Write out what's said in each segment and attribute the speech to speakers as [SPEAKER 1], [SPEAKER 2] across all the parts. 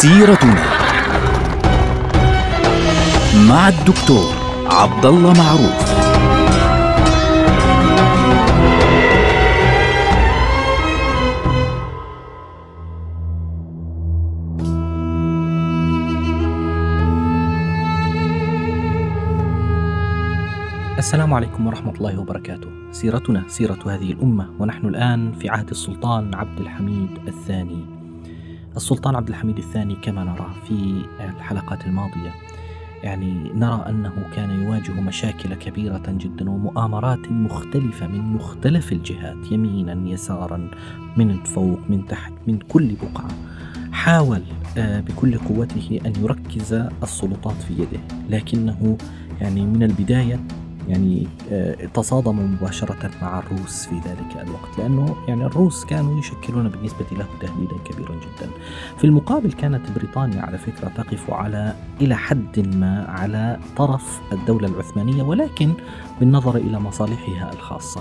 [SPEAKER 1] سيرتنا مع الدكتور عبد الله معروف
[SPEAKER 2] السلام عليكم ورحمة الله وبركاته. سيرتنا سيرة هذه الأمة ونحن الآن في عهد السلطان عبد الحميد الثاني. السلطان عبد الحميد الثاني كما نرى في الحلقات الماضية يعني نرى أنه كان يواجه مشاكل كبيرة جدا ومؤامرات مختلفة من مختلف الجهات يمينا يسارا من فوق من تحت من كل بقعة. حاول آه، بكل قوته أن يركز السلطات في يده لكنه يعني من البداية يعني آه، تصادموا مباشرة مع الروس في ذلك الوقت لأنه يعني الروس كانوا يشكلون بالنسبة له تهديدا كبيرا جدا. في المقابل كانت بريطانيا على فكرة تقف على إلى حد ما على طرف الدولة العثمانية ولكن بالنظر إلى مصالحها الخاصة.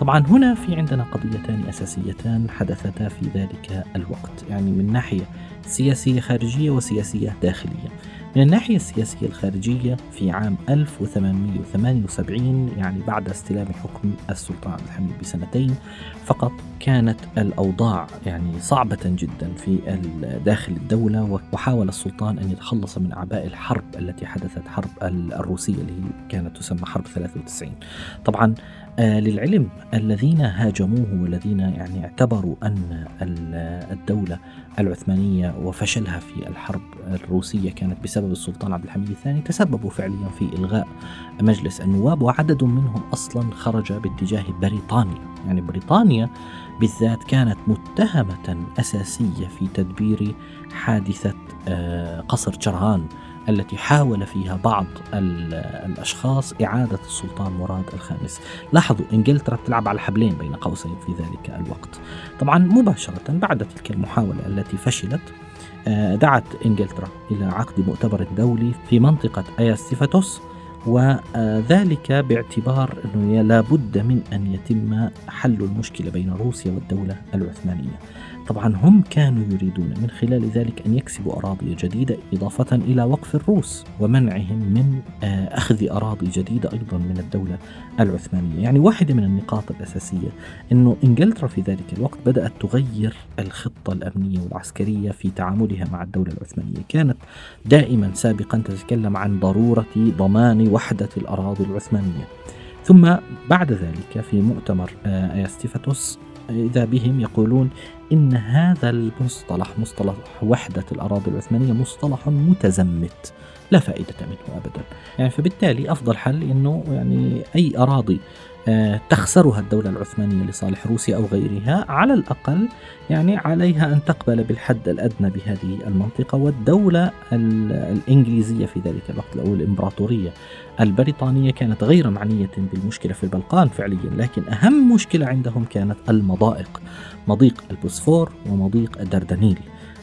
[SPEAKER 2] طبعا هنا في عندنا قضيتان أساسيتان حدثتا في ذلك الوقت يعني من ناحية سياسية خارجية وسياسية داخلية. من الناحية السياسية الخارجية في عام 1878 يعني بعد استلام حكم السلطان عبد الحميد بسنتين فقط كانت الأوضاع يعني صعبة جدا في داخل الدولة وحاول السلطان أن يتخلص من أعباء الحرب التي حدثت حرب الروسية اللي كانت تسمى حرب 93 طبعا للعلم الذين هاجموه والذين يعني اعتبروا أن الدولة العثمانية وفشلها في الحرب الروسية كانت بسبب السلطان عبد الحميد الثاني تسببوا فعليا في إلغاء مجلس النواب وعدد منهم أصلا خرج باتجاه بريطانيا. يعني بريطانيا بالذات كانت متهمة أساسية في تدبير حادثة آه، قصر جرهان. التي حاول فيها بعض الأشخاص إعادة السلطان مراد الخامس. لاحظوا إنجلترا بتلعب على حبلين بين قوسين في ذلك الوقت. طبعا مباشرة بعد تلك المحاولة التي فشلت آه، دعت إنجلترا إلى عقد مؤتمر دولي في منطقة أياستيفاتوس وذلك باعتبار أنه لابد من أن يتم حل المشكلة بين روسيا والدولة العثمانية. طبعا هم كانوا يريدون من خلال ذلك أن يكسبوا أراضي جديدة إضافة إلى وقف الروس ومنعهم من آه، أخذ أراضي جديدة أيضا من الدولة العثمانية. يعني واحدة من النقاط الأساسية أنه إنجلترا في ذلك الوقت بدأت تغير الخطة الأمنية والعسكرية في تعاملها مع الدولة العثمانية. كانت دائما سابقا تتكلم عن ضرورة ضمان وحدة الأراضي العثمانية. ثم بعد ذلك في مؤتمر آه، ايستيفاتوس إذا بهم يقولون إن هذا المصطلح مصطلح وحدة الأراضي العثمانية مصطلح متزمت. لا فائدة منه أبدا. يعني فبالتالي أفضل حل أنه يعني أي أراضي آه، تخسرها الدولة العثمانية لصالح روسيا أو غيرها على الأقل يعني عليها أن تقبل بالحد الأدنى بهذه المنطقة والدولة الإنجليزية في ذلك الوقت أو الإمبراطورية البريطانية كانت غير معنية بالمشكلة في البلقان فعليا لكن أهم مشكلة عندهم كانت المضائق مضيق البوسفور ومضيق الدردنيل.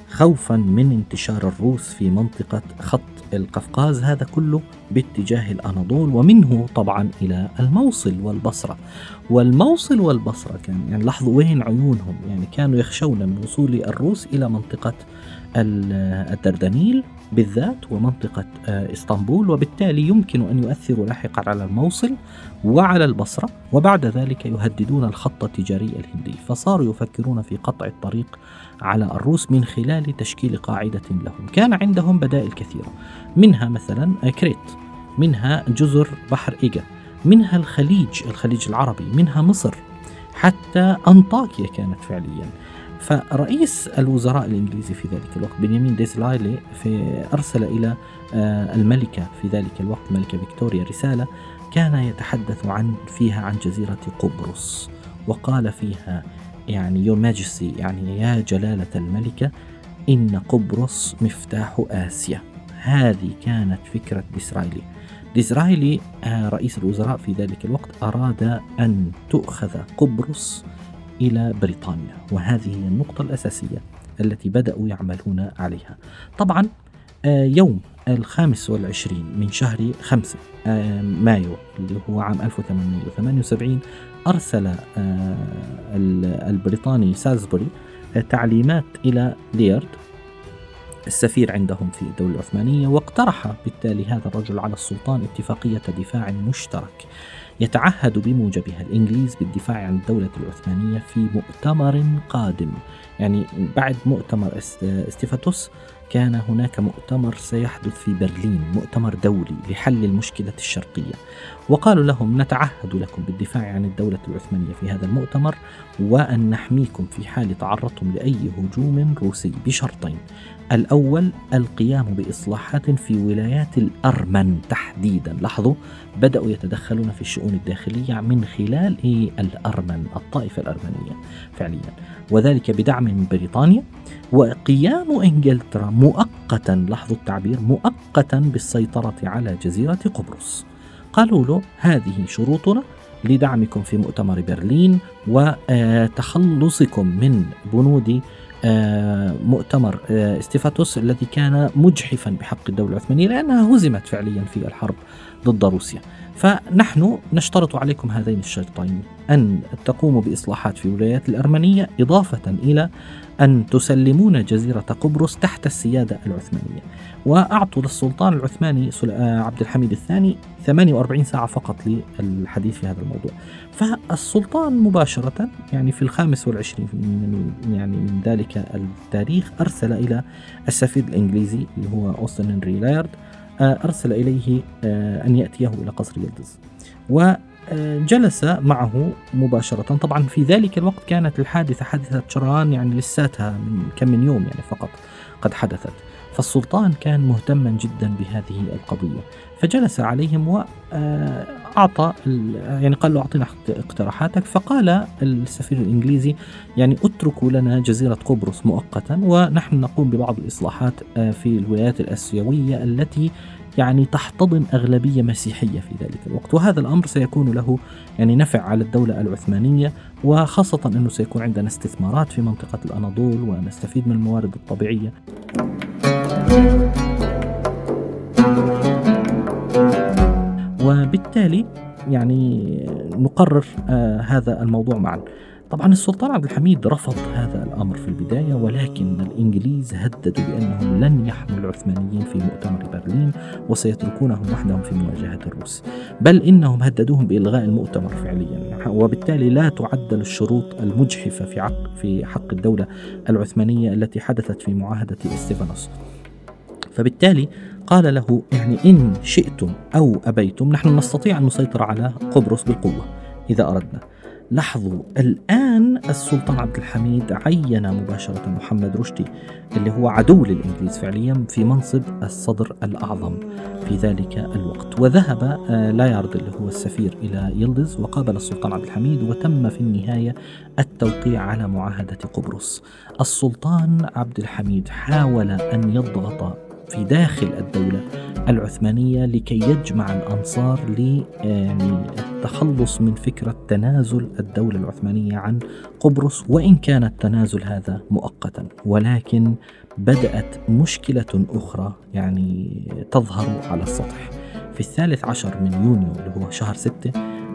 [SPEAKER 2] خوفا من انتشار الروس في منطقة خط القفقاز هذا كله باتجاه الأناضول ومنه طبعا إلى الموصل والبصرة. والموصل والبصرة كان يعني لاحظوا وين عيونهم؟ يعني كانوا يخشون من وصول الروس إلى منطقة الدردنيل بالذات ومنطقة آه، إسطنبول وبالتالي يمكن أن يؤثروا لاحقا على الموصل وعلى البصرة وبعد ذلك يهددون الخط التجاري الهندي. فصاروا يفكرون في قطع الطريق على الروس من خلال تشكيل قاعدة لهم. كان عندهم بدائل كثيرة منها مثلا كريت منها جزر بحر إيجا منها الخليج الخليج العربي منها مصر. حتى أنطاكيا كانت فعليا. فرئيس الوزراء الإنجليزي في ذلك الوقت بنيامين ديزلايلي في أرسل إلى آه، الملكة في ذلك الوقت الملكة فيكتوريا رسالة كان يتحدث عن فيها عن جزيرة قبرص وقال فيها يعني Your Majesty يعني يا جلالة الملكة إن قبرص مفتاح آسيا. هذه كانت فكرة ديسرايلي. ديسرايلي آه، رئيس الوزراء في ذلك الوقت أراد أن تؤخذ قبرص إلى بريطانيا وهذه هي النقطة الأساسية التي بدأوا يعملون عليها. طبعا آه، يوم الخامس والعشرين من شهر خمسة آه، مايو اللي هو عام 1878 أرسل آه، البريطاني سالزبوري تعليمات إلى ليرد السفير عندهم في الدولة العثمانية واقترح بالتالي هذا الرجل على السلطان اتفاقية دفاع مشترك. يتعهد بموجبها الإنجليز بالدفاع عن الدولة العثمانية في مؤتمر قادم. يعني بعد مؤتمر استيفاتوس كان هناك مؤتمر سيحدث في برلين مؤتمر دولي لحل المشكلة الشرقية. وقالوا لهم نتعهد لكم بالدفاع عن الدولة العثمانية في هذا المؤتمر وأن نحميكم في حال تعرضتم لأي هجوم روسي بشرطين. الأول القيام بإصلاحات في ولايات الأرمن تحديدا. لاحظوا بدأوا يتدخلون في الشؤون الداخلية من خلال إيه؟ الأرمن الطائفة الأرمنية. فعليا وذلك بدعم من بريطانيا وقيام إنجلترا مؤقتا لاحظوا التعبير مؤقتا بالسيطرة على جزيرة قبرص. قالوا له هذه شروطنا لدعمكم في مؤتمر برلين وتخلصكم من بنود آه، مؤتمر آه، إستيفاتوس الذي كان مجحفا بحق الدولة العثمانية لأنها هزمت فعليا في الحرب ضد روسيا. فنحن نشترط عليكم هذين الشرطين أن تقوموا بإصلاحات في ولايات الأرمنية إضافة إلى أن تسلمون جزيرة قبرص تحت السيادة العثمانية. وأعطوا للسلطان العثماني آه، عبد الحميد الثاني 48 ساعة فقط للحديث في هذا الموضوع. فالسلطان مباشرة يعني في الخامس والعشرين من يعني من ذلك التاريخ أرسل إلى السفير الإنجليزي اللي هو أوستن هنري لايرد أرسل إليه آه، أن يأتيه إلى قصر يلدز. وجلس معه مباشرة. طبعا في ذلك الوقت كانت الحادثة حادثة شران يعني لساتها من كم من يوم يعني فقط قد حدثت. فالسلطان كان مهتما جدا بهذه القضية. فجلس عليهم وأعطى يعني قال له أعطينا اقتراحاتك فقال السفير الإنجليزي يعني اتركوا لنا جزيرة قبرص مؤقتا ونحن نقوم ببعض الإصلاحات آه، في الولايات الآسيوية التي يعني تحتضن أغلبية مسيحية في ذلك الوقت. وهذا الأمر سيكون له يعني نفع على الدولة العثمانية وخاصة أنه سيكون عندنا استثمارات في منطقة الأناضول ونستفيد من الموارد الطبيعية. وبالتالي يعني نقرر آه هذا الموضوع معا طبعا السلطان عبد الحميد رفض هذا الأمر في البداية ولكن الإنجليز هددوا بأنهم لن يحموا العثمانيين في مؤتمر برلين وسيتركونهم وحدهم في مواجهة الروس، بل إنهم هددوهم بإلغاء المؤتمر فعليا وبالتالي لا تعدل الشروط المجحفة في حق في حق الدولة العثمانية التي حدثت في معاهدة إستيفانوس. فبالتالي قال له يعني إن شئتم أو أبيتم نحن نستطيع أن نسيطر على قبرص بالقوة إذا أردنا. لاحظوا الآن السلطان عبد الحميد عين مباشرة محمد رشدي اللي هو عدو للإنجليز فعليا في منصب الصدر الأعظم في ذلك الوقت. وذهب آه، لايارد اللي هو السفير إلى يلدز وقابل السلطان عبد الحميد وتم في النهاية التوقيع على معاهدة قبرص. السلطان عبد الحميد حاول أن يضغط في داخل الدولة العثمانية لكي يجمع الأنصار التخلص من فكرة تنازل الدولة العثمانية عن قبرص وإن كان التنازل هذا مؤقتا. ولكن بدأت مشكلة أخرى يعني تظهر على السطح. في الثالث عشر من يونيو اللي هو شهر ستة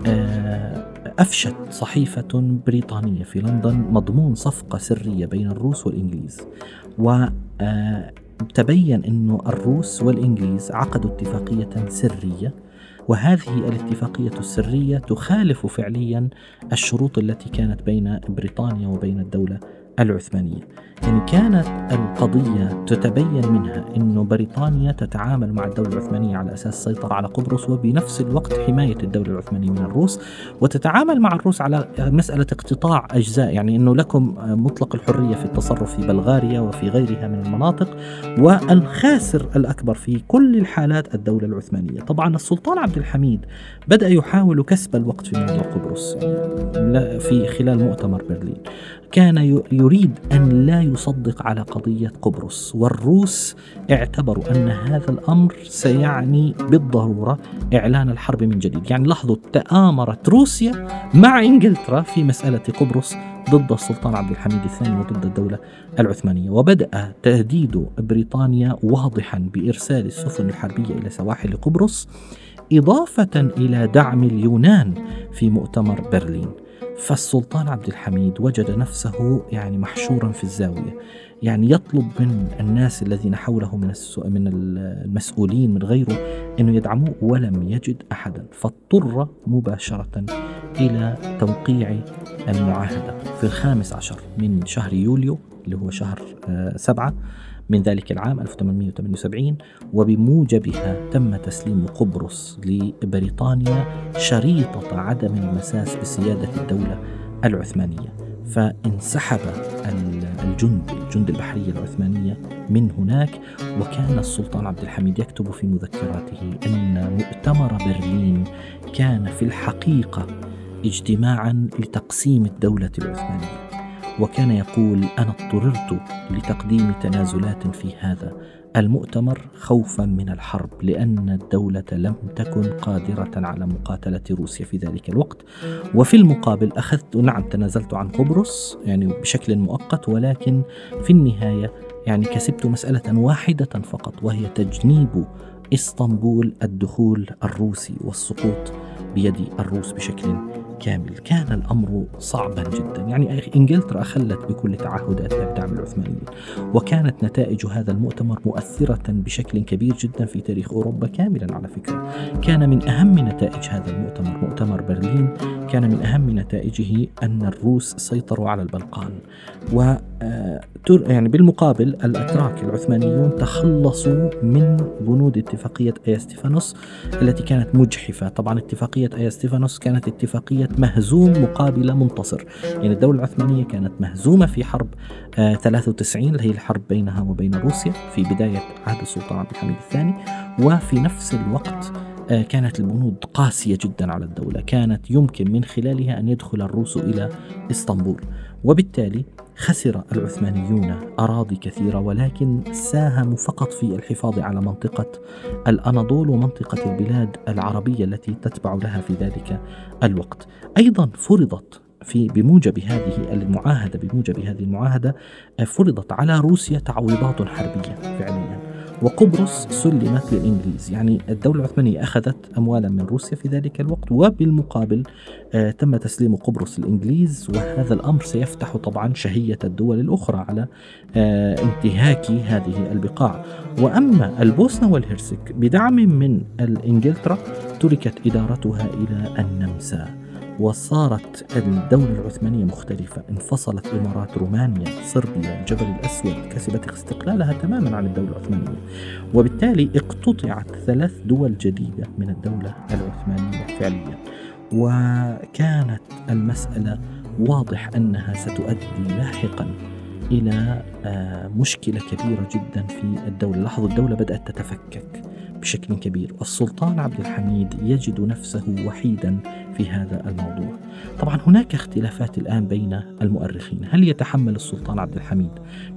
[SPEAKER 2] آه، أفشت صحيفة بريطانية في لندن مضمون صفقة سرية بين الروس والإنجليز. و آه، تبين أن الروس والإنجليز عقدوا اتفاقية سرية وهذه الاتفاقية السرية تخالف فعليا الشروط التي كانت بين بريطانيا وبين الدولة العثمانية. يعني كانت القضية تتبين منها أن بريطانيا تتعامل مع الدولة العثمانية على أساس السيطرة على قبرص وبنفس الوقت حماية الدولة العثمانية من الروس وتتعامل مع الروس على مسألة اقتطاع أجزاء يعني أنه لكم مطلق الحرية في التصرف في بلغاريا وفي غيرها من المناطق والخاسر الأكبر في كل الحالات الدولة العثمانية. طبعا السلطان عبد الحميد بدأ يحاول كسب الوقت في موضوع قبرص يعني في خلال مؤتمر برلين. كان يريد أن لا يصدق على قضية قبرص والروس اعتبروا أن هذا الأمر سيعني بالضرورة إعلان الحرب من جديد. يعني لاحظوا تآمرت روسيا مع إنجلترا في مسألة قبرص ضد السلطان عبد الحميد الثاني وضد الدولة العثمانية. وبدأ تهديد بريطانيا واضحا بإرسال السفن الحربية إلى سواحل قبرص إضافة إلى دعم اليونان في مؤتمر برلين. فالسلطان عبد الحميد وجد نفسه يعني محشورا في الزاوية يعني يطلب من الناس الذين حوله من من المسؤولين من غيره إنه يدعموه ولم يجد أحدا فاضطر مباشرة إلى توقيع المعاهدة في الخامس عشر من شهر يوليو اللي هو شهر آه، سبعة. من ذلك العام 1878 وبموجبها تم تسليم قبرص لبريطانيا شريطة عدم المساس بسيادة الدولة العثمانية. فانسحب الجند الجند البحرية العثمانية من هناك وكان السلطان عبد الحميد يكتب في مذكراته أن مؤتمر برلين كان في الحقيقة اجتماعا لتقسيم الدولة العثمانية. وكان يقول أنا اضطررت لتقديم تنازلات في هذا المؤتمر خوفا من الحرب لأن الدولة لم تكن قادرة على مقاتلة روسيا في ذلك الوقت. وفي المقابل أخذت نعم تنازلت عن قبرص يعني بشكل مؤقت ولكن في النهاية يعني كسبت مسألة واحدة فقط وهي تجنيب إسطنبول الدخول الروسي والسقوط بيد الروس بشكل كامل. كان الأمر صعبا جدا. يعني إنجلترا أخلت بكل تعهداتها بدعم العثمانيين وكانت نتائج هذا المؤتمر مؤثرة بشكل كبير جدا في تاريخ أوروبا كاملا على فكرة. كان من أهم نتائج هذا المؤتمر مؤتمر برلين كان من أهم نتائجه أن الروس سيطروا على البلقان. و آه، يعني بالمقابل الأتراك العثمانيون تخلصوا من بنود اتفاقية أيا ستيفانوس التي كانت مجحفة. طبعا اتفاقية أيا ستيفانوس كانت اتفاقية مهزوم مقابل منتصر. يعني الدولة العثمانية كانت مهزومة في حرب 93 آه، اللي هي الحرب بينها وبين روسيا في بداية عهد السلطان عبد الحميد الثاني. وفي نفس الوقت آه، كانت البنود قاسية جدا على الدولة. كانت يمكن من خلالها أن يدخل الروس إلى إسطنبول. وبالتالي خسر العثمانيون أراضي كثيرة ولكن ساهموا فقط في الحفاظ على منطقة الأناضول ومنطقة البلاد العربية التي تتبع لها في ذلك الوقت. أيضا فرضت في بموجب هذه المعاهدة بموجب هذه المعاهدة فرضت على روسيا تعويضات حربية فعليا. وقبرص سلمت للإنجليز. يعني الدولة العثمانية أخذت أموالا من روسيا في ذلك الوقت وبالمقابل آه تم تسليم قبرص للإنجليز وهذا الأمر سيفتح طبعا شهية الدول الأخرى على آه انتهاك هذه البقاع. وأما البوسنة والهرسك بدعم من الإنجلترا تركت إدارتها إلى النمسا. وصارت الدولة العثمانية مختلفة. انفصلت إمارات رومانيا صربيا الجبل الأسود كسبت استقلالها تماما عن الدولة العثمانية. وبالتالي اقتطعت ثلاث دول جديدة من الدولة العثمانية فعليا. وكانت المسألة واضح أنها ستؤدي لاحقا إلى آه، مشكلة كبيرة جدا في الدولة. لاحظوا الدولة بدأت تتفكك بشكل كبير. والسلطان عبد الحميد يجد نفسه وحيدا في هذا الموضوع. طبعا هناك اختلافات الآن بين المؤرخين. هل يتحمل السلطان عبد الحميد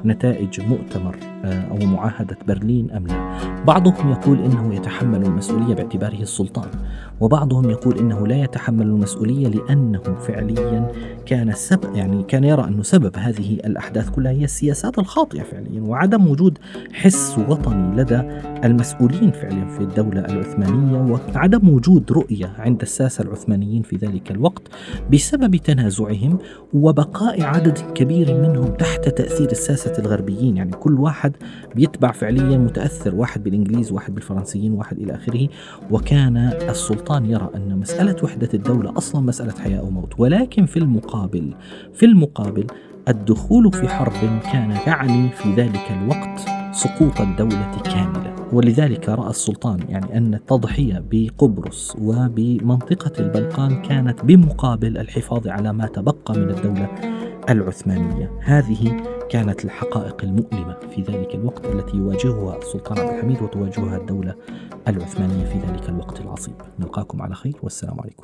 [SPEAKER 2] نتائج مؤتمر آه، أو معاهدة برلين أم لا؟ بعضهم يقول إنه يتحمل المسؤولية باعتباره السلطان وبعضهم يقول إنه لا يتحمل المسؤولية لأنه فعليا كان سبب يعني كان يرى أنه سبب هذه الأحداث كلها هي السياسات الخاطئة فعليا وعدم وجود حس وطني لدى المسؤولين فعليا في الدولة العثمانية وعدم وجود رؤية عند الساسة العثمانيين في ذلك الوقت بسبب تنازعهم وبقاء عدد كبير منهم تحت تأثير الساسة الغربيين. يعني كل واحد بيتبع فعليا متأثر واحد بالإنجليز واحد بالفرنسيين واحد إلى آخره. وكان السلطان يرى أن مسألة وحدة الدولة أصلا مسألة حياة أو موت ولكن في المقابل في المقابل الدخول في حرب كان يعني في ذلك الوقت سقوط الدولة كاملة ولذلك رأى السلطان يعني أن التضحية بقبرص وبمنطقة البلقان كانت بمقابل الحفاظ على ما تبقى من الدولة العثمانية. هذه كانت الحقائق المؤلمة في ذلك الوقت التي يواجهها السلطان عبد الحميد وتواجهها الدولة العثمانية في ذلك الوقت العصيب. نلقاكم على خير والسلام عليكم.